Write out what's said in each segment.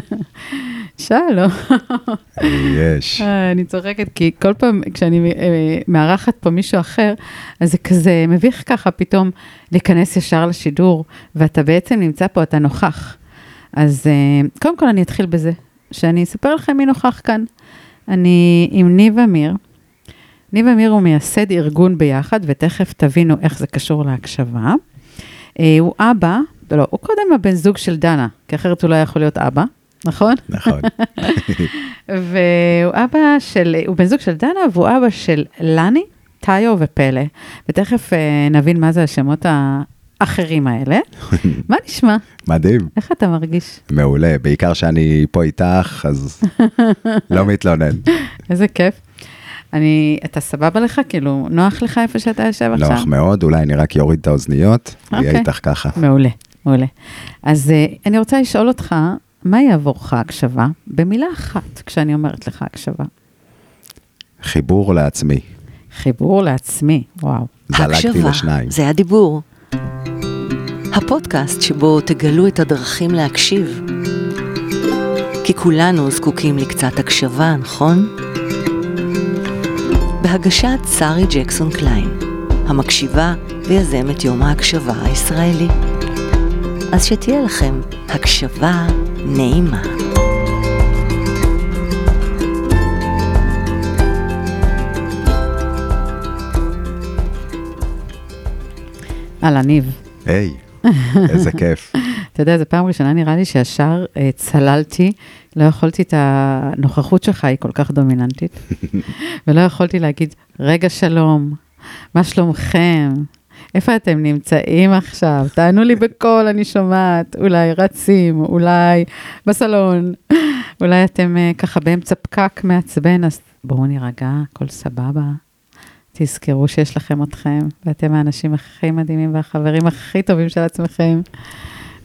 שלום. יש. אה, אני צוחקת, כי כל פעם כשאני אה, מארחת פה מישהו אחר, אז זה כזה מביך ככה פתאום להיכנס ישר לשידור, ואתה בעצם נמצא פה, אתה נוכח. אז אה, קודם כל אני אתחיל בזה, שאני אספר לכם מי נוכח כאן. אני עם ניב אמיר. ניב אמיר הוא מייסד ארגון ביחד, ותכף תבינו איך זה קשור להקשבה. הוא אבא, לא, הוא קודם הבן זוג של דנה, כי אחרת הוא לא יכול להיות אבא. נכון? נכון. והוא אבא של, הוא בן זוג של דנה, והוא אבא של לני, טאיו ופלא. ותכף uh, נבין מה זה השמות האחרים האלה. מה נשמע? מדהים. איך אתה מרגיש? מעולה, בעיקר שאני פה איתך, אז לא מתלונן. איזה כיף. אני, אתה סבבה לך? כאילו, נוח לך איפה שאתה יושב עכשיו? נוח מאוד, אולי אני רק אוריד את האוזניות, אהיה אוקיי. איתך ככה. מעולה, מעולה. אז uh, אני רוצה לשאול אותך, מהי עבורך הקשבה? במילה אחת, כשאני אומרת לך הקשבה. חיבור לעצמי. חיבור לעצמי, וואו. זלגתי הקשבה, לשניים. זה הדיבור. הפודקאסט שבו תגלו את הדרכים להקשיב. כי כולנו זקוקים לקצת הקשבה, נכון? בהגשת שרי ג'קסון קליין, המקשיבה ויזמת יום ההקשבה הישראלי. אז שתהיה לכם הקשבה נעימה. אהלן, ניב. היי, איזה כיף. אתה יודע, זו פעם ראשונה נראה לי שישר אה, צללתי, לא יכולתי את הנוכחות שלך, היא כל כך דומיננטית, ולא יכולתי להגיד, רגע שלום, מה שלומכם? איפה אתם נמצאים עכשיו? תענו לי בקול, אני שומעת, אולי רצים, אולי בסלון, אולי אתם אה, ככה באמצע פקק מעצבן, אז בואו נירגע, הכל סבבה. תזכרו שיש לכם אתכם, ואתם האנשים הכי מדהימים והחברים הכי טובים של עצמכם.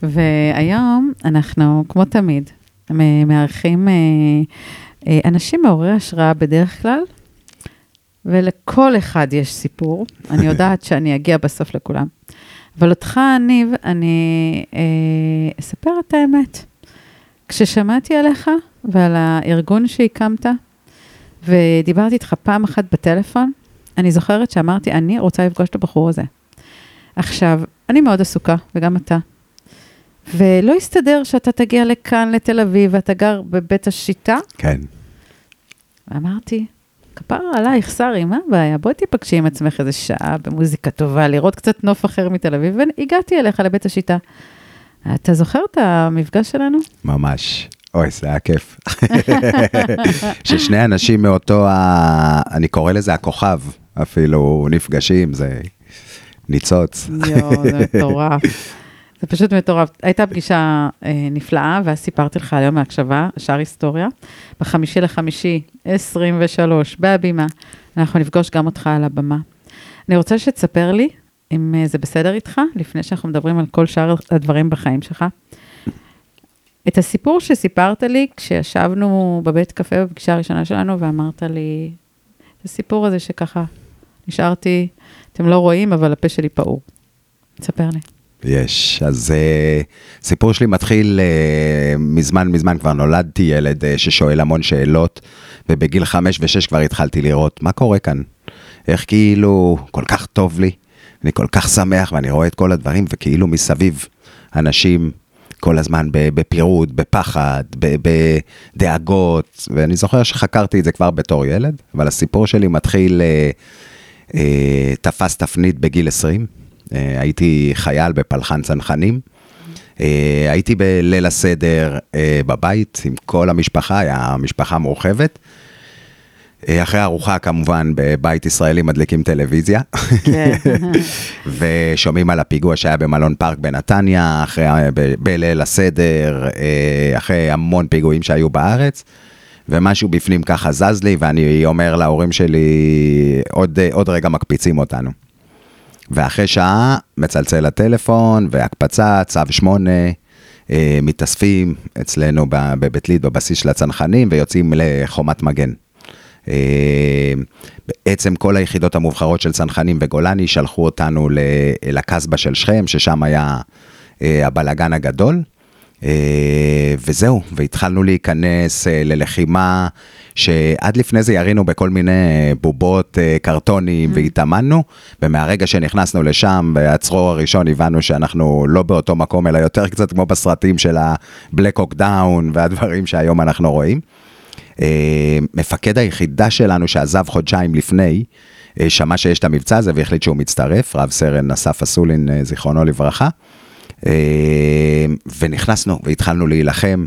והיום אנחנו, כמו תמיד, מארחים אה, אה, אנשים מעוררי השראה בדרך כלל, ולכל אחד יש סיפור. אני יודעת שאני אגיע בסוף לכולם. אבל אותך, ניב, אני אה, אספר את האמת. כששמעתי עליך ועל הארגון שהקמת, ודיברתי איתך פעם אחת בטלפון, אני זוכרת שאמרתי, אני רוצה לפגוש את הבחור הזה. עכשיו, אני מאוד עסוקה, וגם אתה. ולא הסתדר שאתה תגיע לכאן, לתל אביב, ואתה גר בבית השיטה. כן. ואמרתי, כפרה עלייך, שרי, מה הבעיה? בואי תיפגשי עם עצמך איזה שעה במוזיקה טובה, לראות קצת נוף אחר מתל אביב, והגעתי אליך לבית השיטה. אתה זוכר את המפגש שלנו? ממש. אוי, זה היה כיף. ששני אנשים מאותו, ה... אני קורא לזה הכוכב, אפילו נפגשים, זה ניצוץ. יואו, זה מטורף. זה פשוט מטורף. הייתה פגישה אה, נפלאה, ואז סיפרתי לך על יום ההקשבה, שער היסטוריה, בחמישי לחמישי, 23, בהבימה. אנחנו נפגוש גם אותך על הבמה. אני רוצה שתספר לי, אם אה, זה בסדר איתך, לפני שאנחנו מדברים על כל שאר הדברים בחיים שלך, את הסיפור שסיפרת לי כשישבנו בבית קפה בפגישה הראשונה שלנו, ואמרת לי, את הסיפור הזה שככה נשארתי, אתם לא רואים, אבל הפה שלי פעור. תספר לי. יש, אז uh, סיפור שלי מתחיל uh, מזמן מזמן, כבר נולדתי ילד uh, ששואל המון שאלות, ובגיל חמש ושש כבר התחלתי לראות מה קורה כאן. איך כאילו כל כך טוב לי, אני כל כך שמח ואני רואה את כל הדברים, וכאילו מסביב אנשים כל הזמן בפירוד, בפחד, בדאגות, ואני זוכר שחקרתי את זה כבר בתור ילד, אבל הסיפור שלי מתחיל, תפס תפנית בגיל 20. Uh, הייתי חייל בפלחן צנחנים. Uh, הייתי בליל הסדר uh, בבית עם כל המשפחה, היה משפחה מורחבת. אחרי ארוחה כמובן בבית ישראלי מדליקים טלוויזיה. כן. ושומעים על הפיגוע שהיה במלון פארק בנתניה, אחרי, ב- בליל הסדר, אחרי המון פיגועים שהיו בארץ. ומשהו בפנים ככה זז לי, ואני אומר להורים שלי, עוד, עוד רגע מקפיצים אותנו. ואחרי שעה מצלצל הטלפון והקפצה, צו שמונה, אה, מתאספים אצלנו בבית ליד, בבסיס של הצנחנים, ויוצאים לחומת מגן. אה, בעצם כל היחידות המובחרות של צנחנים וגולני שלחו אותנו לקסבה של שכם, ששם היה אה, הבלגן הגדול. אה, וזהו, והתחלנו להיכנס אה, ללחימה שעד לפני זה ירינו בכל מיני בובות, אה, קרטונים והתאמנו, ומהרגע שנכנסנו לשם, בהצרור הראשון הבנו שאנחנו לא באותו מקום, אלא יותר קצת כמו בסרטים של ה-Black Hawk Down והדברים שהיום אנחנו רואים. מפקד היחידה שלנו שעזב חודשיים לפני, שמע שיש את המבצע הזה והחליט שהוא מצטרף, רב סרן אסף אסולין, זיכרונו לברכה. ונכנסנו והתחלנו להילחם.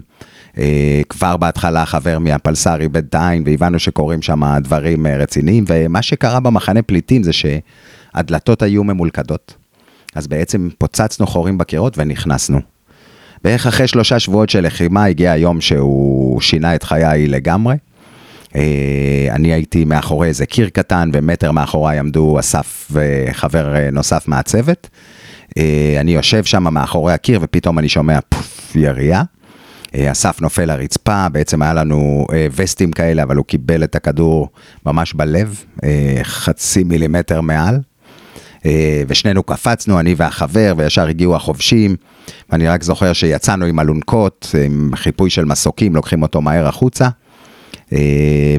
אה, כבר בהתחלה חבר מהפלס"ר איבד את העין והבנו שקורים שם דברים אה, רציניים, ומה שקרה במחנה פליטים זה שהדלתות היו ממולכדות. אז בעצם פוצצנו חורים בקירות ונכנסנו. בערך אחרי שלושה שבועות של לחימה הגיע היום שהוא שינה את חיי לגמרי. אה, אני הייתי מאחורי איזה קיר קטן ומטר מאחוריי עמדו אסף וחבר נוסף מהצוות. אני יושב שם מאחורי הקיר ופתאום אני שומע פוף ירייה. אה, אסף נופל לרצפה, בעצם היה לנו אה, וסטים כאלה, אבל הוא קיבל את הכדור ממש בלב, אה, חצי מילימטר מעל. ושנינו קפצנו, אני והחבר, וישר הגיעו החובשים. ואני רק זוכר שיצאנו עם אלונקות, עם חיפוי של מסוקים, לוקחים אותו מהר החוצה,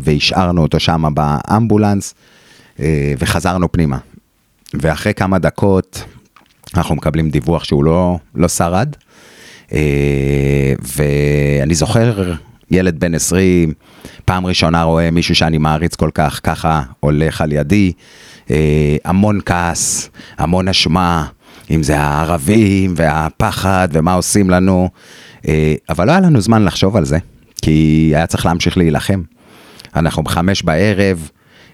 והשארנו אותו שם באמבולנס, וחזרנו פנימה. ואחרי כמה דקות אנחנו מקבלים דיווח שהוא לא, לא שרד. אה, ואני זוכר ילד בן 20, פעם ראשונה רואה מישהו שאני מעריץ כל כך, ככה הולך על ידי, אה, המון כעס, המון אשמה, אם זה הערבים והפחד ומה עושים לנו, אה, אבל לא היה לנו זמן לחשוב על זה, כי היה צריך להמשיך להילחם. אנחנו בחמש בערב,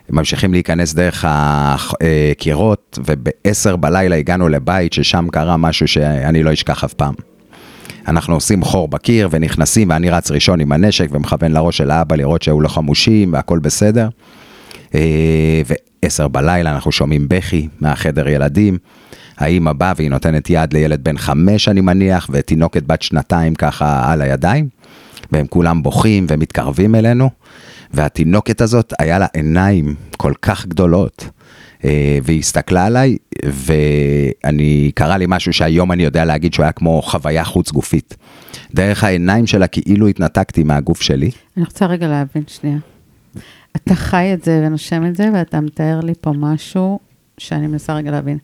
ממשיכים להיכנס דרך הקירות, ובעשר בלילה הגענו לבית ששם קרה משהו שאני לא אשכח אף פעם. אנחנו עושים חור בקיר ונכנסים, ואני רץ ראשון עם הנשק ומכוון לראש של האבא לראות שהיו לו חמושים והכל בסדר. אה, ועשר בלילה אנחנו שומעים בכי מהחדר ילדים. האימא באה והיא נותנת יד לילד בן חמש, אני מניח, ותינוקת בת שנתיים ככה על הידיים, והם כולם בוכים ומתקרבים אלינו, והתינוקת הזאת, היה לה עיניים כל כך גדולות. אה, והיא הסתכלה עליי, ואני, קרה לי משהו שהיום אני יודע להגיד שהוא היה כמו חוויה חוץ גופית. דרך העיניים שלה כאילו התנתקתי מהגוף שלי. אני רוצה רגע להבין שנייה. אתה חי את זה ונושם את זה, ואתה מתאר לי פה משהו שאני מנסה רגע להבין.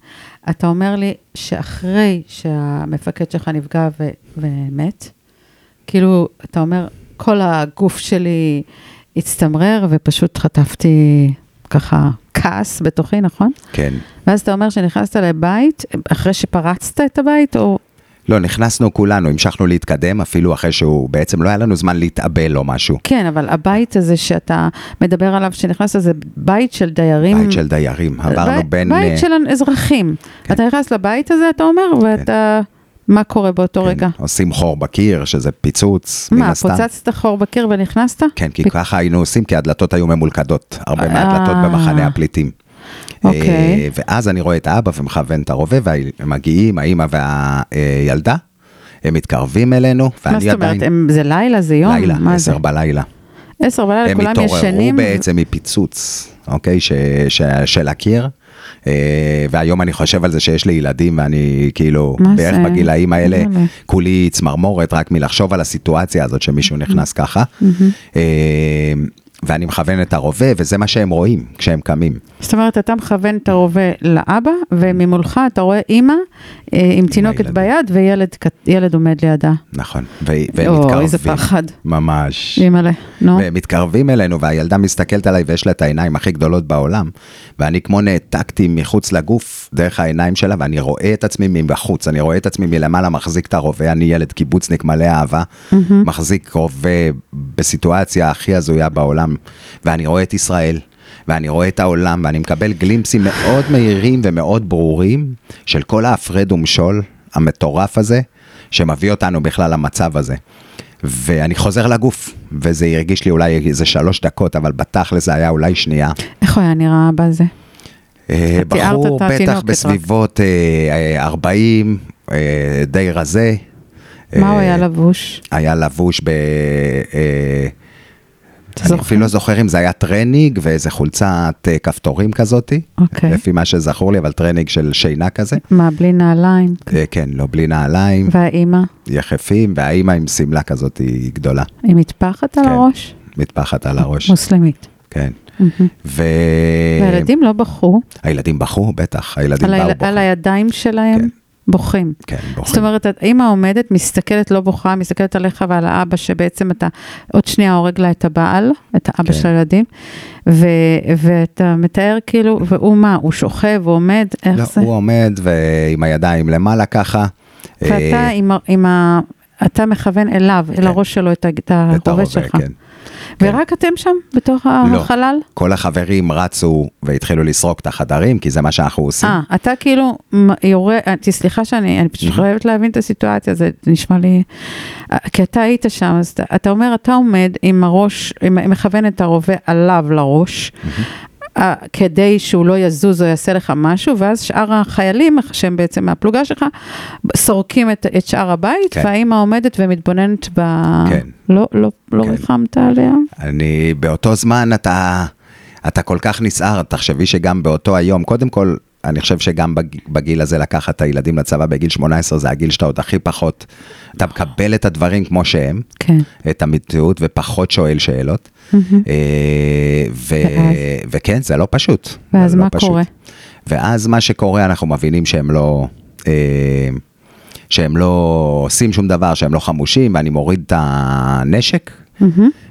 אתה אומר לי שאחרי שהמפקד שלך נפגע ו- ומת, כאילו, אתה אומר, כל הגוף שלי הצטמרר ופשוט חטפתי ככה כעס בתוכי, נכון? כן. ואז אתה אומר שנכנסת לבית, אחרי שפרצת את הבית, או... לא, נכנסנו כולנו, המשכנו להתקדם, אפילו אחרי שהוא, בעצם לא היה לנו זמן להתאבל או משהו. כן, אבל הבית הזה שאתה מדבר עליו, שנכנסת, זה בית של דיירים. בית של דיירים, עברנו בין... בית של אזרחים. כן. אתה נכנס לבית הזה, אתה אומר, כן. ואתה... מה קורה באותו כן, רגע? עושים חור בקיר, שזה פיצוץ, מן הסתם. מה, פוצצת חור בקיר ונכנסת? כן, כי פ... ככה היינו עושים, כי הדלתות היו ממולכדות, הרבה מהדלתות אה. במחנה הפליטים. אוקיי. אה, ואז אני רואה את האבא ומכוון את הרובה, והם מגיעים, האימא והילדה, הם מתקרבים אלינו, ואני עדיין... מה זאת אומרת, זה לילה, זה יום? לילה, עשר בלילה. עשר בלילה, כולם ישנים? הם התעוררו בעצם מפיצוץ, אוקיי, של הקיר. אה, והיום אני חושב על זה שיש לי ילדים ואני כאילו בערך בגילאים האלה, כולי צמרמורת רק מלחשוב על הסיטואציה הזאת שמישהו נכנס ככה. ואני מכוון את הרובה, וזה מה שהם רואים כשהם קמים. זאת אומרת, אתה מכוון את הרובה לאבא, וממולך אתה רואה אימא אה, עם תינוקת ביד, וילד עומד לידה. נכון, והם מתקרבים. או, איזה פחד. ממש. אימא'לה, נו. והם מתקרבים אלינו, והילדה מסתכלת עליי ויש לה את העיניים הכי גדולות בעולם, ואני כמו נעתקתי מחוץ לגוף, דרך העיניים שלה, ואני רואה את עצמי מבחוץ, אני רואה את עצמי מלמעלה, מחזיק את הרובה, אני ילד קיבוצניק מלא אהבה, מחזיק רובה בסיטואציה הכי הזויה בעולם. ואני רואה את ישראל, ואני רואה את העולם, ואני מקבל גלימפסים מאוד מהירים ומאוד ברורים של כל ההפרד ומשול המטורף הזה, שמביא אותנו בכלל למצב הזה. ואני חוזר לגוף, וזה הרגיש לי אולי איזה שלוש דקות, אבל בתכל'ס זה היה אולי שנייה. איך הוא היה נראה בזה? אה, בחור בטח בסביבות 40, אה, אה, די רזה. מה הוא היה לבוש? היה לבוש ב... אני? אפילו לא זוכר אם זה היה טרנינג ואיזה חולצת אה, כפתורים כזאתי, אוקיי. לפי מה שזכור לי, אבל טרנינג של שינה כזה. מה, בלי נעליים? אה, כן, לא בלי נעליים, והאימא? יחפים, והאימא עם שמלה כזאת גדולה, עם מטפחת על כן. הראש? מטפחת על הראש. מוסלמית. כן. ו... והילדים לא בכו, הילדים בכו, בטח, הילדים באו. בכו. על הידיים שלהם כן. בוכים. כן, בוכים. זאת אומרת, האמא עומדת, מסתכלת, לא בוכה, מסתכלת עליך ועל האבא, שבעצם אתה עוד שנייה הורג לה את הבעל, את האבא כן. של הילדים, ו... ואתה מתאר כאילו, והוא מה, הוא שוכב, הוא עומד, איך לא, זה? הוא עומד ועם הידיים למעלה ככה. ואתה אה, עם. עם ה... אתה מכוון אליו, אל כן. הראש שלו, את, ה... את את הרובה הרובה, שלך. כן. ורק אתם שם, בתוך לא. החלל? כל החברים רצו והתחילו לסרוק את החדרים, כי זה מה שאנחנו עושים. אה, אתה כאילו יורה, אה, סליחה שאני אני פשוט חייבת להבין את הסיטואציה, זה נשמע לי... אה, כי אתה היית שם, אז אתה, אתה אומר, אתה עומד עם הראש, עם, מכוון את הרובה עליו לראש, כדי שהוא לא יזוז או יעשה לך משהו, ואז שאר החיילים, שהם בעצם מהפלוגה שלך, סורקים את, את שאר הבית, כן. והאימא עומדת ומתבוננת ב... כן. לא, לא, לא כן. ריחמת עליה? אני, באותו זמן אתה, אתה כל כך נסער, תחשבי שגם באותו היום, קודם כל, אני חושב שגם בג, בגיל הזה לקחת את הילדים לצבא בגיל 18, זה הגיל שאתה עוד הכי פחות, אתה מקבל את הדברים כמו שהם, כן. את המציאות, ופחות שואל שאלות. אה, ו, ואז? וכן, זה לא פשוט. ואז לא מה פשוט. קורה? ואז מה שקורה, אנחנו מבינים שהם לא... אה, שהם לא עושים שום דבר, שהם לא חמושים, ואני מוריד את הנשק,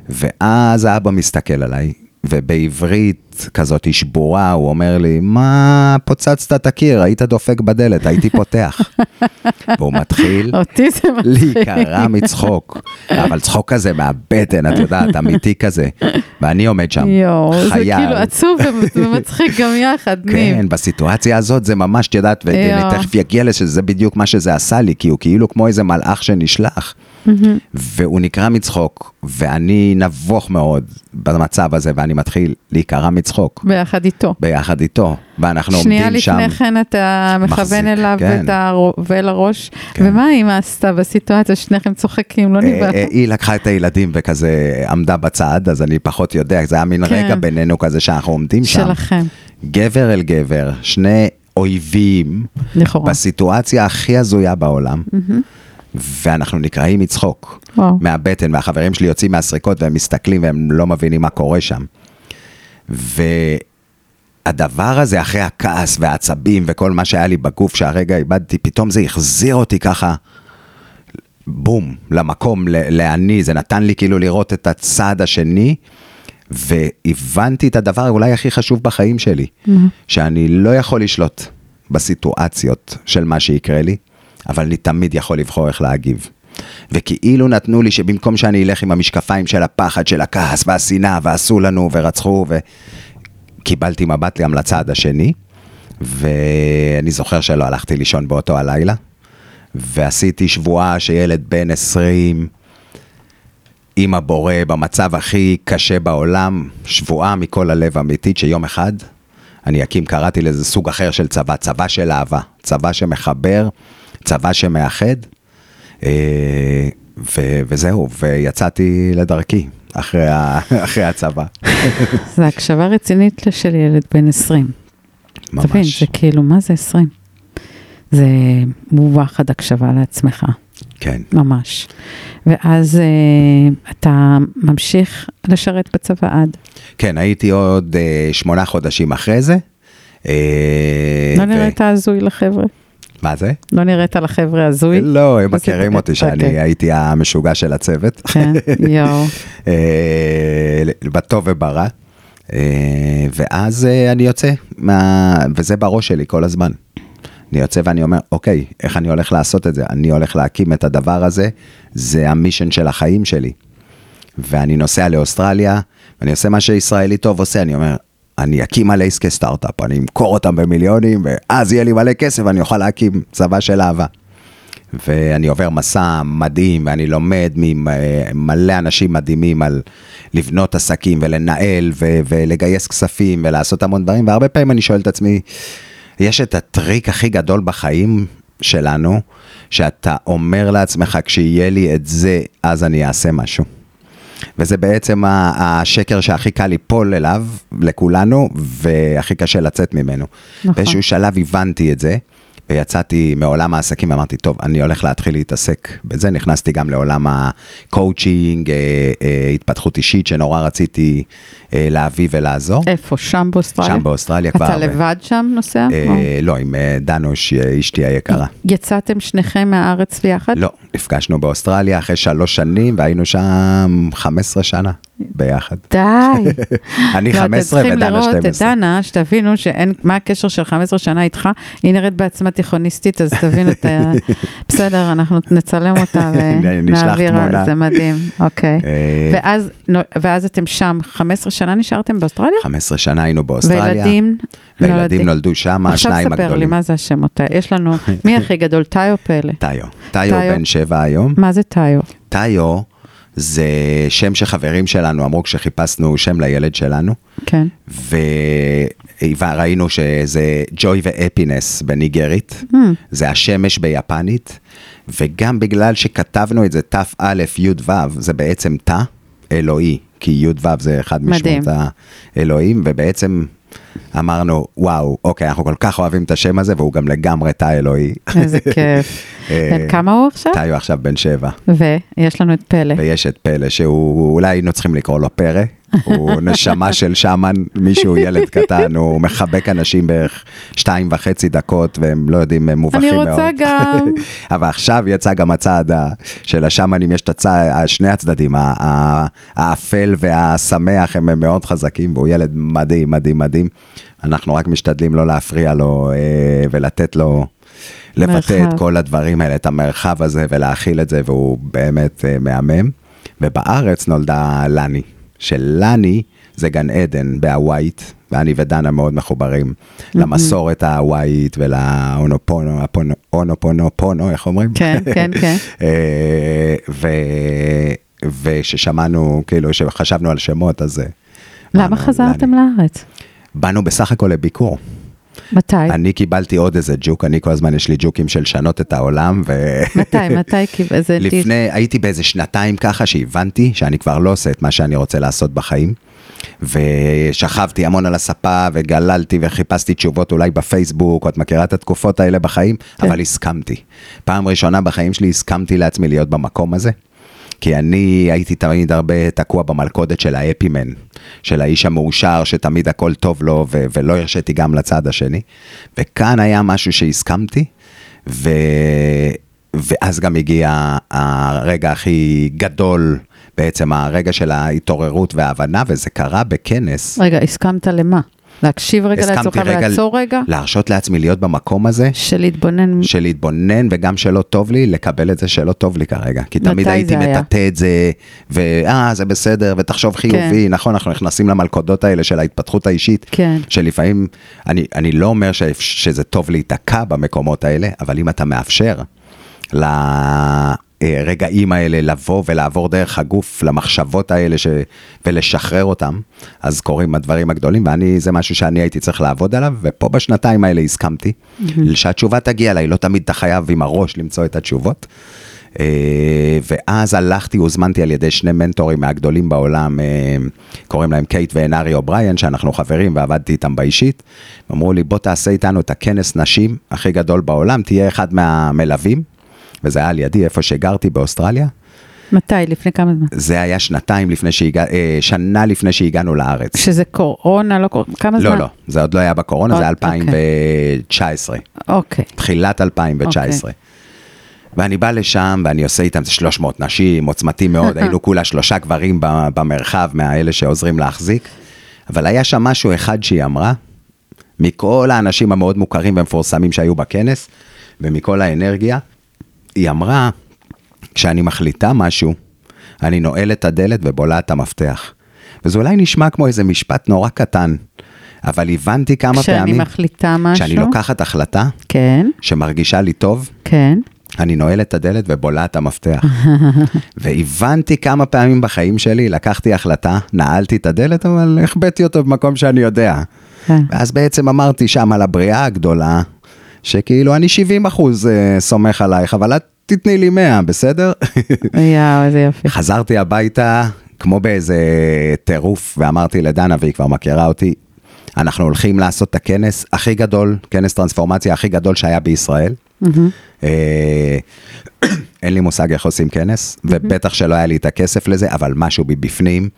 ואז האבא מסתכל עליי, ובעברית כזאת שבורה, הוא אומר לי, מה פוצצת את הקיר, היית דופק בדלת, הייתי פותח. והוא מתחיל זה. להיקרע מצחוק, אבל צחוק כזה מהבטן, את יודעת, אמיתי כזה. ואני עומד שם, זה חייל. כאילו עצוב ומצחיק גם יחד, ניב. כן, בסיטואציה הזאת זה ממש, את יודעת, ואני. תכף אגיע לזה, שזה בדיוק מה שזה עשה לי, כי הוא כאילו כמו איזה מלאך שנשלח. והוא נקרע מצחוק, ואני נבוך מאוד במצב הזה, ואני מתחיל להיקרע מצחוק ביחד איתו. ביחד איתו, ואנחנו שנייה עומדים שם. לפני כן אתה מכוון מחזיק, אליו כן. ואת הרו- ואל הראש, כן. ומה האמא עשתה בסיטואציה? שניכם צוחקים, לא אה, ניבאת. אה, היא לקחה את הילדים וכזה עמדה בצד, אז אני פחות יודע, זה היה מין כן. רגע בינינו כזה שאנחנו עומדים שם. שלכם, גבר אל גבר, שני אויבים, לכאורה. בסיטואציה הכי הזויה בעולם, ואנחנו נקרעים מצחוק וואו. מהבטן, והחברים שלי יוצאים מהסריקות והם מסתכלים והם לא מבינים מה קורה שם. והדבר הזה, אחרי הכעס והעצבים וכל מה שהיה לי בגוף שהרגע איבדתי, פתאום זה החזיר אותי ככה, בום, למקום, ל- לאני, זה נתן לי כאילו לראות את הצד השני. והבנתי את הדבר אולי הכי חשוב בחיים שלי, שאני לא יכול לשלוט בסיטואציות של מה שיקרה לי, אבל אני תמיד יכול לבחור איך להגיב. וכאילו נתנו לי שבמקום שאני אלך עם המשקפיים של הפחד, של הכעס והשנאה, ועשו לנו ורצחו, וקיבלתי מבט גם לצד השני, ואני זוכר שלא הלכתי לישון באותו הלילה, ועשיתי שבועה שילד בן 20, עם הבורא במצב הכי קשה בעולם, שבועה מכל הלב אמיתית שיום אחד אני אקים, קראתי לזה סוג אחר של צבא, צבא של אהבה, צבא שמחבר, צבא שמאחד, אה, ו- וזהו, ויצאתי לדרכי אחרי, ה- אחרי הצבא. זה הקשבה רצינית של ילד בן 20. ממש. תבין, זה כאילו, מה זה 20? זה וואחד הקשבה לעצמך, כן, ממש. ואז אה, אתה ממשיך לשרת בצבא עד. כן, הייתי עוד אה, שמונה חודשים אחרי זה. אה, לא ו- נראית הזוי לחבר'ה? מה זה? לא נראית לחבר'ה הזוי? לא, הם אז מכירים אותי שאני אוקיי. הייתי המשוגע של הצוות. כן, יואו. אה, בטוב וברע. אה, ואז אה, אני יוצא. וזה בראש שלי כל הזמן. אני יוצא ואני אומר, אוקיי, איך אני הולך לעשות את זה? אני הולך להקים את הדבר הזה, זה המישן של החיים שלי. ואני נוסע לאוסטרליה, ואני עושה מה שישראלי טוב עושה, אני אומר, אני אקים מלא עסקי סטארט-אפ, אני אמכור אותם במיליונים, ואז יהיה לי מלא כסף ואני אוכל להקים צבא של אהבה. ואני עובר מסע מדהים, ואני לומד ממלא אנשים מדהימים על לבנות עסקים ולנהל ו- ולגייס כספים ולעשות המון דברים, והרבה פעמים אני שואל את עצמי, יש את הטריק הכי גדול בחיים שלנו, שאתה אומר לעצמך, כשיהיה לי את זה, אז אני אעשה משהו. וזה בעצם השקר שהכי קל ליפול אליו, לכולנו, והכי קשה לצאת ממנו. נכון. באיזשהו שלב הבנתי את זה, ויצאתי מעולם העסקים ואמרתי, טוב, אני הולך להתחיל להתעסק בזה. נכנסתי גם לעולם הקואוצ'ינג, אה, אה, התפתחות אישית, שנורא רציתי אה, להביא ולעזור. איפה? שם באוסטרליה? שם באוסטרליה כבר. אתה לבד שם נוסע? או? אה, לא, עם אה, דנוש, אה, אשתי היקרה. יצאתם שניכם מהארץ ביחד? לא, נפגשנו באוסטרליה אחרי שלוש שנים, והיינו שם 15 שנה ביחד. די. אני לא, 15 אתם צריכים ודנה לראות את 12. דנה, שתבינו שאין, מה הקשר של 15 שנה איתך, היא נראית בעצמה תיכוניסטית, אז תבין את ה... בסדר, אנחנו נצלם אותה ונעביר. זה מדהים, אוקיי. אה, ואז, אתם שם, 15 שנה נשארתם באוסטרליה? 15 שנה היינו באוסטרליה. וילדים? וילדים נולדו שם, עכשיו השניים ספר לי, הגדולים. מה זה השמות האלה? יש לנו, מי הכי גדול, טאיו פלא? טאיו טאיו. בן שבע היום. מה זה טאיו? טאיו זה שם שחברים שלנו אמרו כשחיפשנו שם לילד שלנו, כן. וראינו שזה ג'וי ואפינס בניגרית, Hmm. זה השמש ביפנית, וגם בגלל שכתבנו את זה תא י' ו', זה בעצם תא אלוהי, כי י' ו' זה אחד. משמות האלוהים, ובעצם אמרנו, וואו, אוקיי, אנחנו כל כך אוהבים את השם הזה, והוא גם לגמרי תא אלוהי. איזה כיף. אה, בן כמה הוא עכשיו? טאיו עכשיו בן שבע. ויש לנו את פלא. ויש את פלא, שהוא, אולי היינו צריכים לקרוא לו פרא, הוא נשמה של שמן, מישהו, ילד קטן, הוא מחבק אנשים בערך שתיים וחצי דקות, והם לא יודעים, הם מובכים אני מאוד. רוצה גם. אבל עכשיו יצא גם הצד ה- של השמנים, יש את הצד, שני הצדדים, האפל והשמח הם מאוד חזקים, והוא ילד מדהים, מדהים, מדהים. אנחנו רק משתדלים לא להפריע לו אה, ולתת לו... לבטא מרחב. את כל הדברים האלה, את המרחב הזה ולהכיל את זה, והוא באמת אה, מהמם. ובארץ נולדה לני, שלני זה גן עדן בהווייט, ואני ודנה מאוד מחוברים למסורת ההווייט ולאונופונו, הפונו- אונופונו פונו, איך אומרים? כן, כן, כן. אה, ו- וששמענו, כאילו, שחשבנו על שמות, אז... למה חזרתם. לארץ? באנו בסך הכל לביקור. מתי? אני קיבלתי עוד איזה ג'וק, אני כל הזמן יש לי ג'וקים של לשנות את העולם, ו... מתי? מתי? דיל? לפני, הייתי באיזה שנתיים ככה שהבנתי שאני כבר לא עושה את מה שאני רוצה לעשות בחיים. ושכבתי המון על הספה וגללתי וחיפשתי תשובות אולי בפייסבוק, את מכירה את התקופות האלה בחיים, כן. אבל הסכמתי. פעם ראשונה בחיים שלי הסכמתי לעצמי להיות במקום הזה. כי אני הייתי תמיד הרבה תקוע במלכודת של האפימן, של האיש המאושר שתמיד הכל טוב לו ו- ולא הרשיתי גם לצד השני. וכאן היה משהו שהסכמתי, ו... ואז גם הגיע הרגע הכי גדול, בעצם הרגע של ההתעוררות וההבנה, וזה קרה בכנס. רגע, הסכמת למה? להקשיב רגע לעצמך ולעצור רגע? להרשות לעצמי להיות במקום הזה. של להתבונן. של להתבונן וגם שלא טוב לי, לקבל את זה שלא טוב לי כרגע. כי תמיד הייתי? מטאטא את זה, ואה, זה בסדר, ותחשוב חיובי, נכון, אנחנו נכנסים למלכודות האלה של ההתפתחות האישית, כן. שלפעמים, אני, אני לא אומר ש, שזה טוב להיתקע במקומות האלה, אבל אם אתה מאפשר לרגעים האלה לבוא ולעבור דרך הגוף למחשבות האלה ש... ולשחרר אותם, אז קורים הדברים הגדולים, ואני, זה משהו שאני הייתי צריך לעבוד עליו, ופה בשנתיים האלה הסכמתי, שהתשובה תגיע אליי, לא תמיד אתה חייב עם הראש למצוא את התשובות. אה, ואז הלכתי, הוזמנתי על ידי שני מנטורים מהגדולים בעולם, אה, קוראים להם קייט ואנארי אובריין, שאנחנו חברים ועבדתי איתם באישית. אמרו לי, בוא תעשה איתנו את הכנס נשים הכי גדול בעולם, תהיה אחד מהמלווים, וזה היה על ידי, איפה שגרתי באוסטרליה. מתי? לפני כמה זמן? זה היה שנתיים לפני שהגע... אה, שנה לפני שהגענו לארץ. שזה קורונה, לא קורונה, כמה זמן? לא, לא, זה עוד לא היה בקורונה, זה היה עוד- אוקיי. 2019. אוקיי. תחילת 2019. אוקיי. ואני בא לשם ואני עושה איתם 300 נשים, עוצמתי מאוד, היינו כולה שלושה גברים במרחב מהאלה שעוזרים להחזיק, אבל היה שם משהו אחד שהיא אמרה, מכל האנשים המאוד מוכרים ומפורסמים שהיו בכנס, ומכל האנרגיה, היא אמרה, כשאני מחליטה משהו, אני נועל את הדלת ובולע את המפתח. וזה אולי נשמע כמו איזה משפט נורא קטן, אבל הבנתי כמה כשאני פעמים, מחליטה משהו. כשאני לוקחת החלטה כן, שמרגישה לי טוב, כן. אני נועל את הדלת ובולע את המפתח. והבנתי כמה פעמים בחיים שלי, לקחתי החלטה, נעלתי את הדלת, אבל החבאתי אותו במקום שאני יודע. כן. ואז בעצם אמרתי שם על הבריאה הגדולה, שכאילו אני 70 אחוז אה, סומך עלייך, אבל את תתני לי 100, בסדר? יואו, איזה יופי. חזרתי הביתה, כמו באיזה טירוף, ואמרתי לדנה, והיא כבר מכירה אותי, אנחנו הולכים לעשות את הכנס הכי גדול, כנס טרנספורמציה הכי גדול שהיה בישראל. אה, אין לי מושג איך עושים כנס, ובטח שלא היה לי את הכסף לזה, אבל משהו מבפנים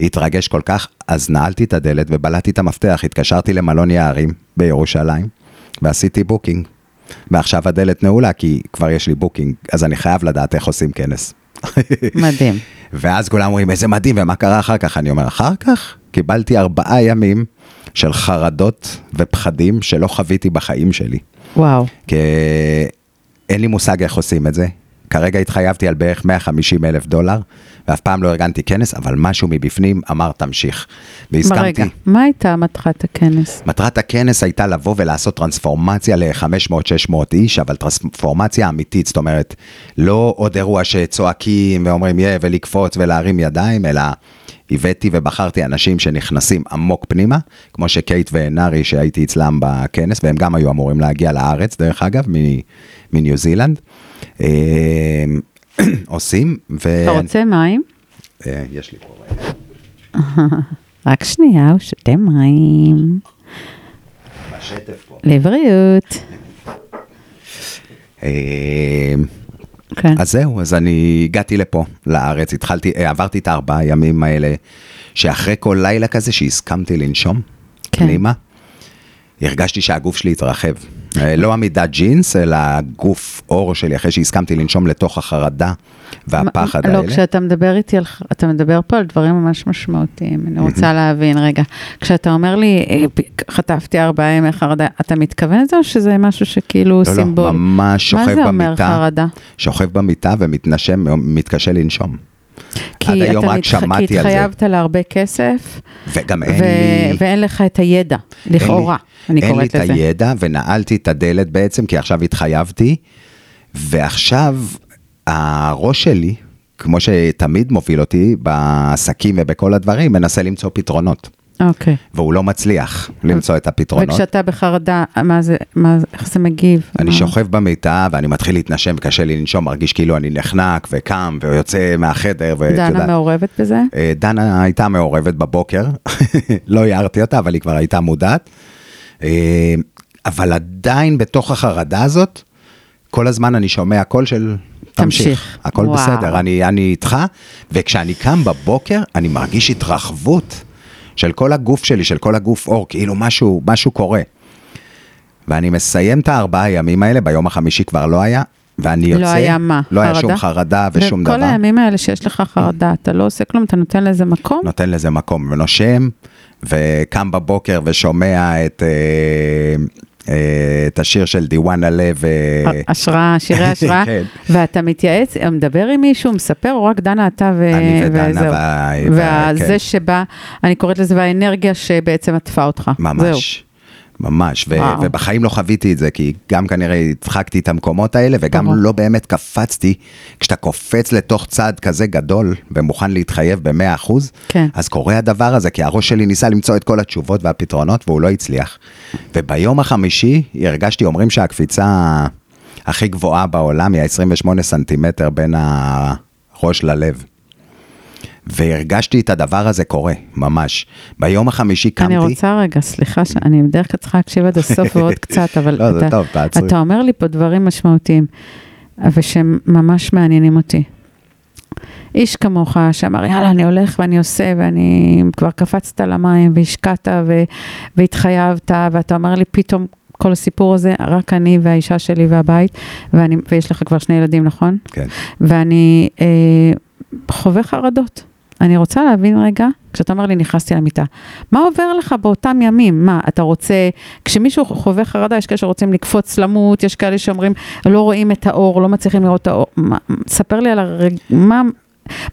התרגש כל כך, אז נעלתי את הדלת ובלעתי את המפתח, התקשרתי למלון יערים בירושלים, ועשיתי booking. ועכשיו הדלת נעולה, כי כבר יש לי booking, אז אני חייב לדעת איך עושים כנס. מדהים. ואז כולם אומרים, איזה מדהים, ומה קרה אחר כך? אני אומר, אחר כך קיבלתי ארבעה ימים של חרדות ופחדים שלא חוויתי בחיים שלי. וואו. כי אין לי מושג איך עושים את זה. כרגע התחייבתי על בערך 150 אלף דולר, ואף פעם לא ארגנתי כנס, אבל משהו מבפנים אמר תמשיך. והסכמתי. רגע, מה הייתה מטרת הכנס? מטרת הכנס הייתה לבוא ולעשות טרנספורמציה ל-500-600 איש, אבל טרנספורמציה אמיתית, זאת אומרת, לא עוד אירוע שצועקים ואומרים יא ולקפוץ ולהרים ידיים, אלא הבאתי ובחרתי אנשים שנכנסים עמוק פנימה, כמו שקייט ונארי שהייתי אצלם בכנס, והם גם היו אמורים להגיע לארץ, דרך אגב, מניו זילנד. אה, עושים, ו... אתה רוצה מים? אה, יש לי פה. רק שנייה, הוא שותה מים. בשטף פה. לבריאות. אה, כן. אז זהו, אז אני הגעתי לפה, לארץ, התחלתי, עברתי את הארבעה הימים האלה, שאחרי כל לילה כזה שהסכמתי לנשום כן. פנימה, הרגשתי שהגוף שלי התרחב. אה, לא עמידת ג'ינס, אלא גוף אור שלי, אחרי שהסכמתי לנשום לתוך החרדה והפחד מה- האלה. לא, כשאתה מדבר איתי, על, אתה מדבר פה על דברים ממש משמעותיים. אני רוצה להבין, רגע, כשאתה אומר לי, אה, חטפתי ארבעה ימי חרדה, אתה מתכוון לזה או שזה משהו שכאילו לא, סימבול? לא, ממש שוכב מה זה אומר במיטה, חרדה? שוכב במיטה ומתנשם, מתקשה לנשום. כי עד היום רק שמעתי כי על זה. התחייבת להרבה כסף, וגם אין לי... ואין לך את הידע, לכאורה, אני אין לי קוראת את לזה. הידע, ונעלתי את הדלת בעצם, כי עכשיו התחייבתי, ועכשיו הראש שלי, כמו שתמיד מוביל אותי בעסקים ובכל הדברים, מנסה למצוא פתרונות. אוקיי. והוא לא מצליח למצוא את הפתרונות. וכשאתה בחרדה, מה זה, מה איך זה מגיב? אני מה? שוכב במיטה ואני מתחיל להתנשם, קשה לי לנשום, מרגיש כאילו אני נחנק וקם ויוצא מהחדר. ואת דנה יודעת- מעורבת בזה? אה, דנה הייתה מעורבת בבוקר, לא הערתי אותה, אבל היא כבר הייתה מודעת. אה, אבל עדיין בתוך החרדה הזאת, כל הזמן אני שומע קול של תמשיך. תמשיך, הכל וואו. בסדר, אני, אני איתך, וכשאני קם בבוקר, אני מרגיש התרחבות של כל הגוף שלי, של כל הגוף אור, כאילו משהו, משהו קורה. ואני מסיים את הארבעה ימים האלה, ביום החמישי כבר לא היה, ואני יוצא, לא היה מה? לא היה שום חרדה? חרדה ושום וכל דבר. הימים האלה שיש לך חרדה, אתה לא עושה כלום, אתה נותן לזה מקום? נותן לזה מקום ונושם, וקם בבוקר ושומע את, אה, את השיר של דיוואנה לב. אה, השראה, שירי השראה, כן. ואתה מתייעץ, מדבר עם מישהו, מספר, או רק דנה אתה ו... אני ודנה? וה- וה- וזה כן. שבא, אני קוראת לזה, והאנרגיה שבעצם עטפה אותך. זהו. ממש. ו- וואו. ובחיים לא חוויתי את זה, כי גם כנראה הדחקתי את המקומות האלה, וגם ברור. לא באמת קפצתי. כשאתה קופץ לתוך צעד כזה גדול, ומוכן להתחייב במאה אחוז, כן. אז קורה הדבר הזה, כי הראש שלי ניסה למצוא את כל התשובות והפתרונות, והוא לא הצליח. וביום החמישי הרגשתי, אומרים שהקפיצה הכי גבוהה בעולם היא ה-28 סנטימטר בין הראש ללב. והרגשתי את הדבר הזה קורה, ממש. ביום החמישי קמתי. אני רוצה רגע, סליחה, שאני בדרך כלל צריכה להקשיב עד הסוף ועוד קצת, אבל לא, אתה, טוב, תעצרי. אתה אומר לי פה דברים משמעותיים, ושהם ממש מעניינים אותי. איש כמוך שאמר, יאללה, אני הולך ואני עושה, ואני כבר קפצת למים, והשקעת ו- והתחייבת, ואתה אומר לי פתאום, כל הסיפור הזה, רק אני והאישה שלי והבית, ואני, ויש לך כבר שני ילדים, נכון? כן. ואני אה, חווה חרדות. אני רוצה להבין רגע, כשאתה אומר לי נכנסתי למיטה, מה עובר לך באותם ימים? מה, אתה רוצה, כשמישהו חווה חרדה, יש כאלה שרוצים לקפוץ, למות, יש כאלה שאומרים, לא רואים את האור, לא מצליחים לראות את האור. מה, ספר לי על הרג... מה,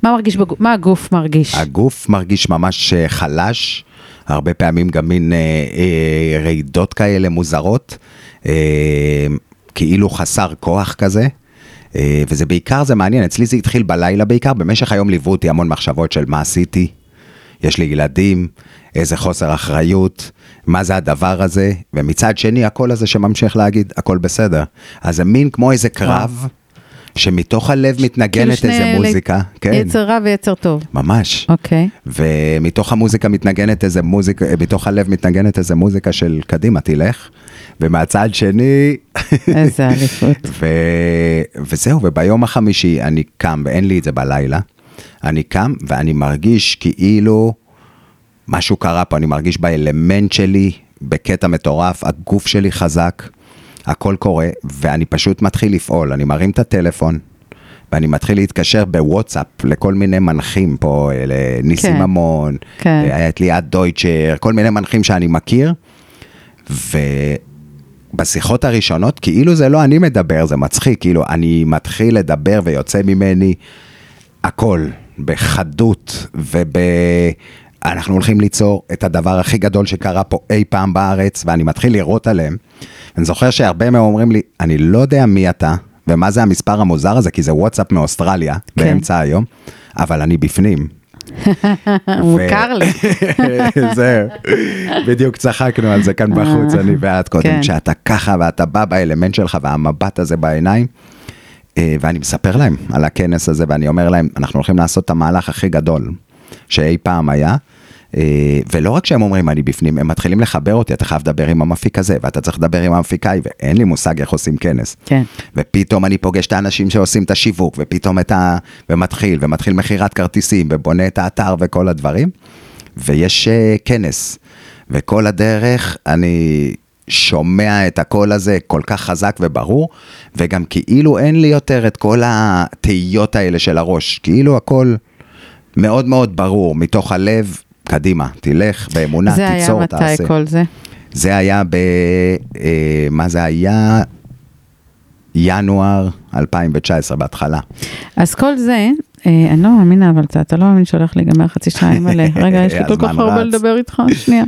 מה מרגיש בגוף, מה הגוף מרגיש? הגוף מרגיש ממש אה, חלש, הרבה פעמים גם מין אה, אה, רעידות כאלה מוזרות, אה, כאילו חסר כוח כזה. אה, וזה בעיקר, זה מעניין, אצלי זה התחיל בלילה בעיקר, במשך היום ליוו אותי המון מחשבות של מה עשיתי, יש לי ילדים, איזה חוסר אחריות, מה זה הדבר הזה, ומצד שני הקול הזה שממשיך להגיד, הכל בסדר. אז זה מין כמו איזה קרב, שמתוך הלב כאילו מתנגנת שני איזה מוזיקה, כן, יצר רע ויצר טוב. ממש. אוקיי. ומתוך המוזיקה מתנגנת איזה מוזיקה, מתוך הלב מתנגנת איזה מוזיקה של קדימה, תלך. ומהצד שני, איזה אליפות. ו... וזהו, וביום החמישי אני קם, ואין לי את זה בלילה, אני קם ואני מרגיש כאילו משהו קרה פה, אני מרגיש באלמנט שלי, בקטע מטורף, הגוף שלי חזק, הכל קורה, ואני פשוט מתחיל לפעול, אני מרים את הטלפון. ואני מתחיל להתקשר בוואטסאפ לכל מיני מנחים פה, לניסים כן. ממון, כן. היה את ליאת דויטשר, כל מיני מנחים שאני מכיר, ובשיחות הראשונות, כאילו זה לא אני מדבר, זה מצחיק, כאילו אני מתחיל לדבר ויוצא ממני הכל, בחדות וב... אנחנו הולכים ליצור את הדבר הכי גדול שקרה פה אי פעם בארץ, ואני מתחיל לראות עליהם. אני זוכר שהרבה מהם אומרים לי, אני לא יודע מי אתה, ומה זה המספר המוזר הזה, כי זה וואטסאפ מאוסטרליה, כן. באמצע היום, אבל אני בפנים. מוכר לי. זהו, בדיוק צחקנו על זה כאן בחוץ, אני ואת קודם, כן. שאתה ככה ואתה בא באלמנט שלך והמבט הזה בעיניים. אה, ואני מספר להם על הכנס הזה ואני אומר להם, אנחנו הולכים לעשות את המהלך הכי גדול שאי פעם היה. אה, ולא רק שהם אומרים אני בפנים, הם מתחילים לחבר אותי, אתה חייב לדבר עם המפיק הזה, ואתה צריך לדבר עם המפיקאי, ואין לי מושג איך עושים כנס. כן. ופתאום אני פוגש את האנשים שעושים את השיווק, ופתאום את ה... ומתחיל, ומתחיל מכירת כרטיסים, ובונה את האתר וכל הדברים, ויש uh, כנס, וכל הדרך אני שומע את הקול הזה כל כך חזק וברור, וגם כאילו אין לי יותר את כל התהיות האלה של הראש, כאילו הכל מאוד מאוד ברור, מתוך הלב, קדימה, תלך באמונה, זה היה תיצור, מתי תעשה. כל זה? זה היה ב... אה, מה זה היה? ינואר 2019 בהתחלה. אז כל זה, אה, אני לא מאמינה, אבל אתה, אתה לא מאמין שהולך להיגמר חצי שעה עם מלא. רגע, יש לי כל כך הרבה. לדבר איתך, שנייה.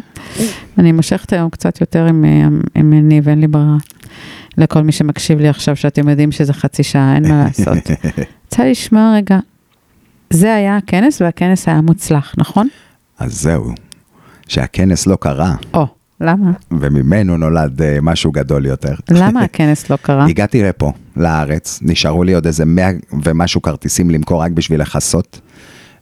אני מושכת היום קצת יותר עם, אה, עם ניב, אין לי ברירה. לכל מי שמקשיב לי עכשיו, שאתם יודעים שזה חצי שעה, אין מה לעשות. רוצה לשמוע רגע, זה היה הכנס, והכנס היה מוצלח, נכון? אז זהו, שהכנס לא קרה, או, למה? וממנו נולד אה, משהו גדול יותר. למה הכנס לא קרה? הגעתי לפה, לארץ, נשארו לי עוד איזה מאה ומשהו כרטיסים למכור רק בשביל לכסות,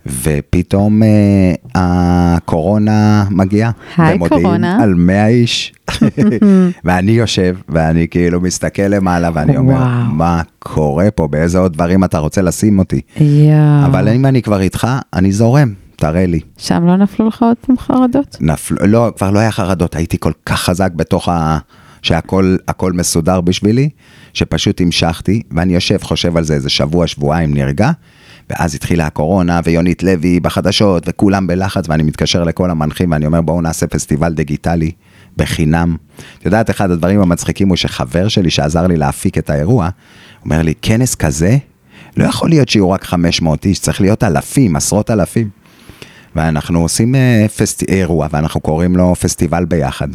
ופתאום אה, הקורונה מגיעה. היי, ומודיעים קורונה. על 100 איש, ואני יושב, ואני כאילו מסתכל למעלה, ואני אומר, וואו. מה קורה פה, באיזה עוד דברים אתה רוצה לשים אותי? יואו. אבל אם אני כבר איתך, אני זורם, תראה לי. שם לא נפלו לך עוד פעם חרדות? נפל, לא, כבר לא היה חרדות, הייתי כל כך חזק בתוך ה... שהכל הכל מסודר בשבילי, שפשוט המשכתי, ואני יושב, חושב על זה איזה שבוע, שבועיים, נרגע, ואז התחילה הקורונה, ויונית לוי בחדשות, וכולם בלחץ, ואני מתקשר לכל המנחים, ואני אומר, בואו נעשה פסטיבל דיגיטלי בחינם. את יודעת, אחד הדברים המצחיקים הוא שחבר שלי שעזר לי להפיק את האירוע, אומר לי, כנס כזה, לא יכול להיות שיהיו רק 500 איש, צריך להיות אלפים, עשרות אלפים. ואנחנו עושים אה, פסט... אירוע, ואנחנו קוראים לו פסטיבל ביחד,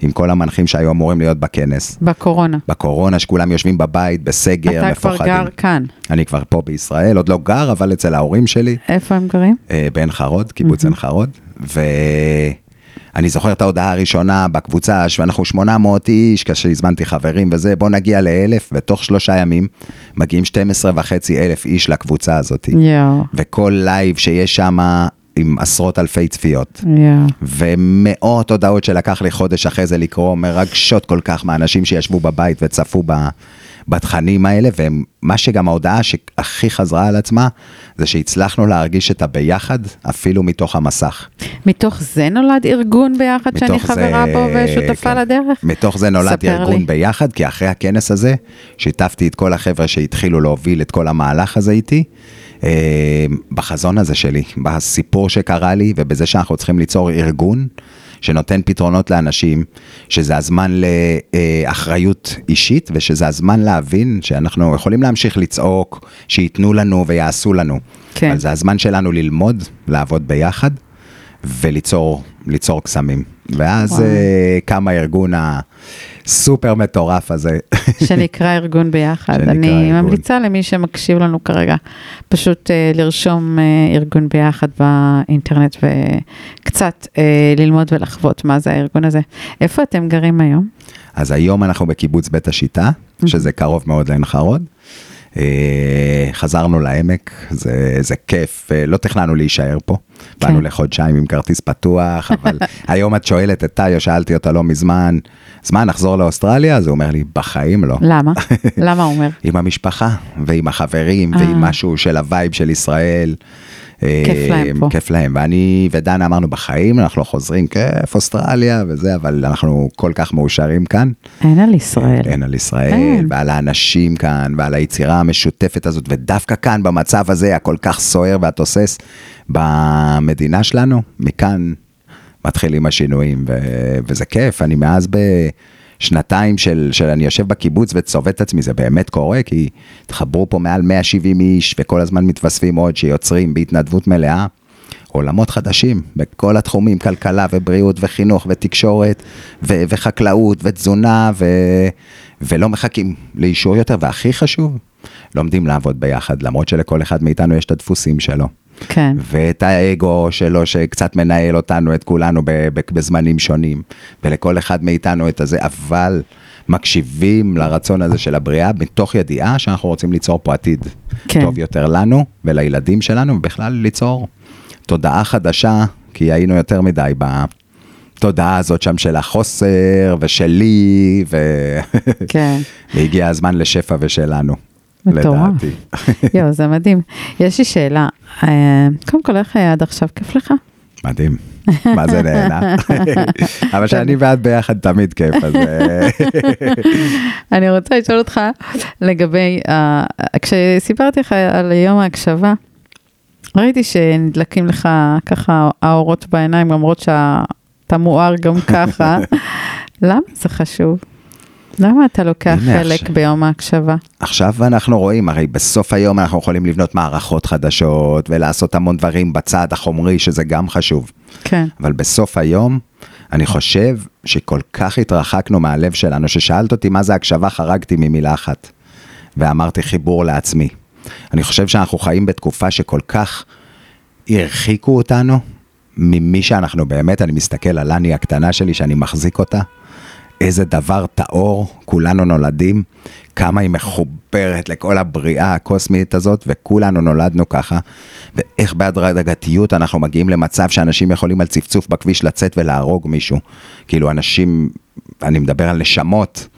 עם כל המנחים שהיו אמורים להיות בכנס. בקורונה. בקורונה, שכולם יושבים בבית, בסגר, אתה כבר מפוחדים. גר כאן. אני כבר פה בישראל, עוד לא גר, אבל אצל ההורים שלי, איפה הם גרים? אה, בעין חרוד, קיבוץ עין חרוד, ואני זוכר את ההודעה הראשונה בקבוצה, שאנחנו 800 איש, כשהזמנתי חברים וזה, בוא נגיע לאלף, ותוך שלושה ימים מגיעים 12 וחצי אלף איש לקבוצה הזאת. יואו, וכל live שיש שם עם עשרות אלפי צפיות. יואו. ומאות הודעות שלקח לי חודש אחרי זה לקרוא, מרגשות כל כך מהאנשים שישבו בבית וצפו ב, בתכנים האלה, ומה שגם ההודעה שהכי חזרה על עצמה, זה שהצלחנו להרגיש את הביחד, אפילו מתוך המסך. מתוך זה נולד ארגון ביחד שאני חברה זה- בו ושותפה כן. לדרך? מתוך זה נולד ארגון לי. ביחד, כי אחרי הכנס הזה, שיתפתי את כל החבר'ה שהתחילו להוביל את כל המהלך הזה איתי, בחזון הזה שלי, בסיפור שקרה לי, ובזה שאנחנו צריכים ליצור ארגון שנותן פתרונות לאנשים, שזה הזמן לאחריות אישית, ושזה הזמן להבין שאנחנו יכולים להמשיך לצעוק, שייתנו לנו ויעשו לנו. כן. אבל זה הזמן שלנו ללמוד, לעבוד ביחד. וליצור ליצור קסמים. ואז וואו. אה, קם הארגון הסופר מטורף הזה. שנקרא ארגון ביחד. שנקרא אני ארגון. ממליצה למי שמקשיב לנו כרגע, פשוט אה, לרשום אה, ארגון ביחד באינטרנט וקצת אה, ללמוד ולחוות מה זה הארגון הזה. איפה אתם גרים היום? אז היום אנחנו בקיבוץ בית השיטה, שזה קרוב מאוד לעין חרוד. אה, חזרנו לעמק, זה, זה כיף, אה, לא תכננו להישאר פה. כן. באנו לחודשיים עם כרטיס פתוח, אבל היום את שואלת את טאיו, שאלתי אותה לא מזמן, אז מה, נחזור לאוסטרליה? אז הוא אומר לי, בחיים לא. למה? למה הוא אומר? עם המשפחה ועם החברים אה. ועם משהו של ה vibe של ישראל. כיף להם אה, פה. כיף להם, ואני ודנה אמרנו בחיים, אנחנו לא חוזרים, כיף, אוסטרליה וזה, אבל אנחנו כל כך מאושרים כאן. אין על ישראל. אין על ישראל, אין. ועל האנשים כאן, ועל היצירה המשותפת הזאת, ודווקא כאן, במצב הזה, הכל כך סוער והתוסס במדינה שלנו, מכאן מתחילים השינויים, ו- וזה כיף, אני מאז בשנתיים של, של אני יושב בקיבוץ וצובט את עצמי, זה באמת קורה, כי התחברו פה מעל 170 איש, וכל הזמן מתווספים עוד שיוצרים בהתנדבות מלאה. עולמות חדשים בכל התחומים, כלכלה ובריאות וחינוך ותקשורת ו- וחקלאות ותזונה ו- ולא מחכים לאישור יותר, והכי חשוב, לומדים לעבוד ביחד, למרות שלכל אחד מאיתנו יש את הדפוסים שלו. כן. ואת האגו שלו שקצת מנהל אותנו, את כולנו ב- ב- בזמנים שונים, ולכל אחד מאיתנו את הזה, אבל מקשיבים לרצון הזה של הבריאה, מתוך ידיעה שאנחנו רוצים ליצור פה עתיד כן. טוב יותר לנו ולילדים שלנו, ובכלל ליצור תודעה חדשה, כי היינו יותר מדי בתודעה הזאת שם של החוסר ושלי, ו... כן. והגיע הזמן לשפע ושלנו, מטורף. לדעתי. יואו, זה מדהים. יש לי שאלה, אה, קודם כל, איך היה עד עכשיו? כיף לך? מדהים, מה זה נהנה. אבל שאני ואת ביחד תמיד כיף, אז... אה, אני רוצה לשאול אותך לגבי, אה, כשסיפרתי לך על יום ההקשבה, ראיתי שנדלקים לך ככה האורות בעיניים, למרות שאתה מואר גם ככה. למה זה חשוב? למה אתה לוקח חלק עכשיו. ביום ההקשבה? עכשיו אנחנו רואים, הרי בסוף היום אנחנו יכולים לבנות מערכות חדשות ולעשות המון דברים בצד החומרי, שזה גם חשוב. כן, אבל בסוף היום, אני חושב שכל כך התרחקנו מהלב שלנו, ששאלת אותי מה זה הקשבה, חרגתי ממילה אחת, ואמרתי חיבור לעצמי. אני חושב שאנחנו חיים בתקופה שכל כך הרחיקו אותנו ממי שאנחנו באמת, אני מסתכל על אני הקטנה שלי שאני מחזיק אותה, איזה דבר טהור, כולנו נולדים, כמה היא מחוברת לכל הבריאה הקוסמית הזאת, וכולנו נולדנו ככה, ואיך בהדרגתיות אנחנו מגיעים למצב שאנשים יכולים על צפצוף בכביש לצאת ולהרוג מישהו. כאילו אנשים, אני מדבר על נשמות,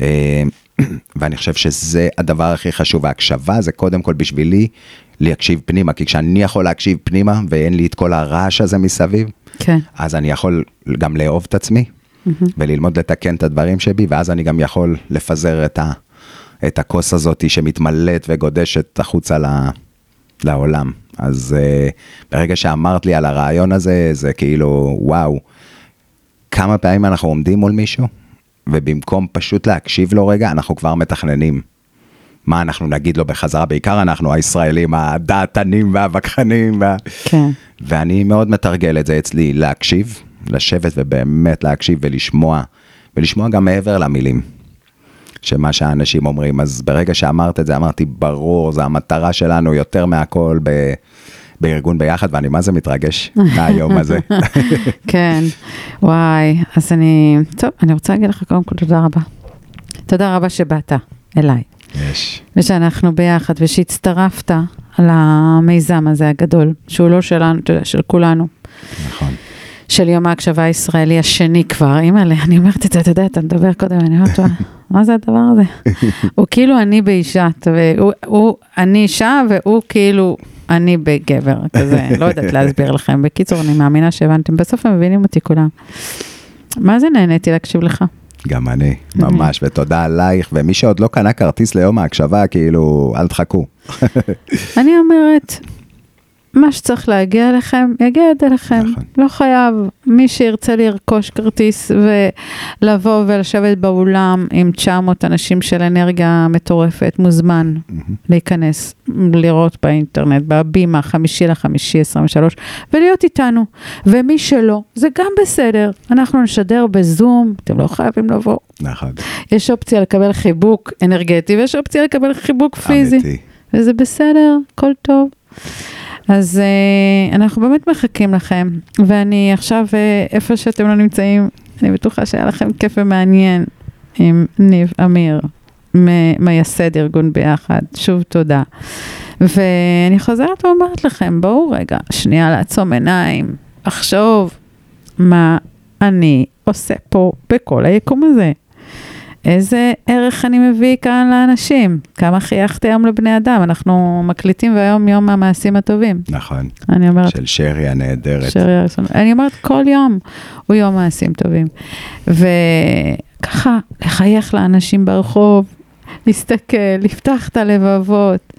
אה, ואני חושב שזה הדבר הכי חשוב, ההקשבה זה קודם כל בשבילי להקשיב פנימה, כי כשאני יכול להקשיב פנימה ואין לי את כל הרעש הזה מסביב, כן, אז אני יכול גם לאהוב את עצמי וללמוד לתקן את הדברים שבי, ואז אני גם יכול לפזר את, ה, את הכוס הזאת שמתמלאת וגודשת החוצה ל, לעולם. אז uh, ברגע שאמרת לי על הרעיון הזה, זה כאילו, וואו, כמה פעמים אנחנו עומדים מול מישהו, ובמקום פשוט להקשיב לו רגע, אנחנו כבר מתכננים. מה אנחנו נגיד לו בחזרה, בעיקר אנחנו הישראלים, הדעתנים והווכחנים. וה... כן, ואני מאוד מתרגל את זה אצלי, להקשיב, לשבת ובאמת להקשיב ולשמוע, ולשמוע גם מעבר למילים, שמה שהאנשים אומרים. אז ברגע שאמרת את זה, אמרתי, ברור, זו המטרה שלנו יותר מהכל ב... בארגון ביחד, ואני מה זה מתרגש מהיום הזה. כן. וואי, אז אני, טוב, אני רוצה להגיד לך קודם כל תודה רבה. תודה רבה שבאת אליי, יש. ושאנחנו ביחד, ושהצטרפת למיזם הזה הגדול, שהוא לא שלנו, אתה יודע, של כולנו. נכון. של יום ההקשבה הישראלי השני כבר, אימא'לה, אני אומרת את זה, אתה יודע, אתה מדבר קודם, אני אומרת, "וואי, מה זה הדבר הזה? הוא כאילו אני באישה, והוא, הוא, אני אישה והוא כאילו אני בגבר, כזה, לא יודעת להסביר לכם. בקיצור, אני מאמינה שהבנתם, בסוף הם מבינים אותי כולם. מה זה נהניתי להקשיב לך? גם אני, ממש, ותודה עלייך, ומי שעוד לא קנה כרטיס ליום ההקשבה, כאילו, אל תחכו. אני אומרת, מה שצריך להגיע אליכם, יגיע עד אליכם. נכון. לא חייב. מי שירצה לרכוש כרטיס ולבוא ולשבת באולם עם 900 אנשים של אנרגיה מטורפת, מוזמן להיכנס, לראות באינטרנט, בבימה, חמישי לחמישי 23, ולהיות איתנו. ומי שלא, זה גם בסדר. אנחנו נשדר בזום, אתם לא חייבים לבוא. נכון. יש אופציה לקבל חיבוק אנרגטי ויש אופציה לקבל חיבוק פיזי. אמיתי. וזה בסדר, הכל טוב. אז uh, אנחנו באמת מחכים לכם, ואני עכשיו, uh, איפה שאתם לא נמצאים, אני בטוחה שהיה לכם כיף ומעניין עם ניב אמיר מייסד ארגון ביחד, שוב תודה. ואני חוזרת ואומרת לכם, בואו רגע, שנייה לעצום עיניים, לחשוב מה אני עושה פה בכל היקום הזה. איזה ערך אני מביא כאן לאנשים? כמה חייכתי היום לבני אדם? אנחנו מקליטים והיום יום המעשים הטובים. נכון, אני אומרת, של שרי הנהדרת. שרי אריסון. אני אומרת, כל יום הוא יום מעשים טובים. וככה, לחייך לאנשים ברחוב, להסתכל, לפתח את הלבבות.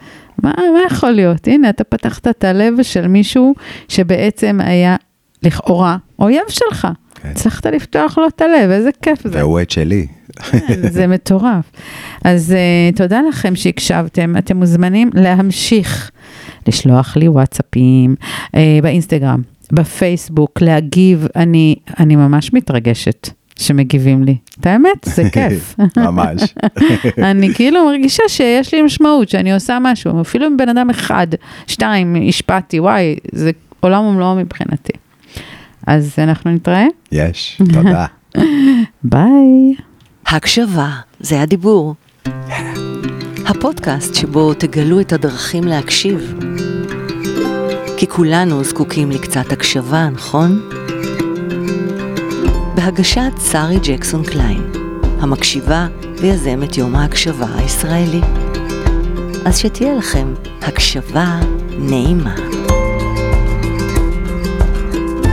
מה, מה יכול להיות? הנה, אתה פתחת את הלב של מישהו שבעצם היה לכאורה אויב שלך. כן. הצלחת לפתוח לו את הלב, איזה כיף זה. והוא את שלי. כן, זה מטורף. אז uh, תודה לכם שהקשבתם, אתם מוזמנים להמשיך לשלוח לי וואטסאפים uh, באינסטגרם, בפייסבוק, להגיב, אני, אני ממש מתרגשת שמגיבים לי. את האמת, זה כיף. ממש. אני כאילו מרגישה שיש לי משמעות, שאני עושה משהו, אפילו אם בן אדם אחד, שתיים, השפעתי, וואי, זה עולם ומלואו מבחינתי. אז אנחנו נתראה, יש, תודה. ביי. הקשבה, זה הדיבור. הפודקאסט שבו תגלו את הדרכים להקשיב. כי כולנו זקוקים לקצת הקשבה, נכון? בהגשת שרי ג'קסון קליין, המקשיבה ויזמת יום ההקשבה הישראלי. אז שתהיה לכם הקשבה נעימה.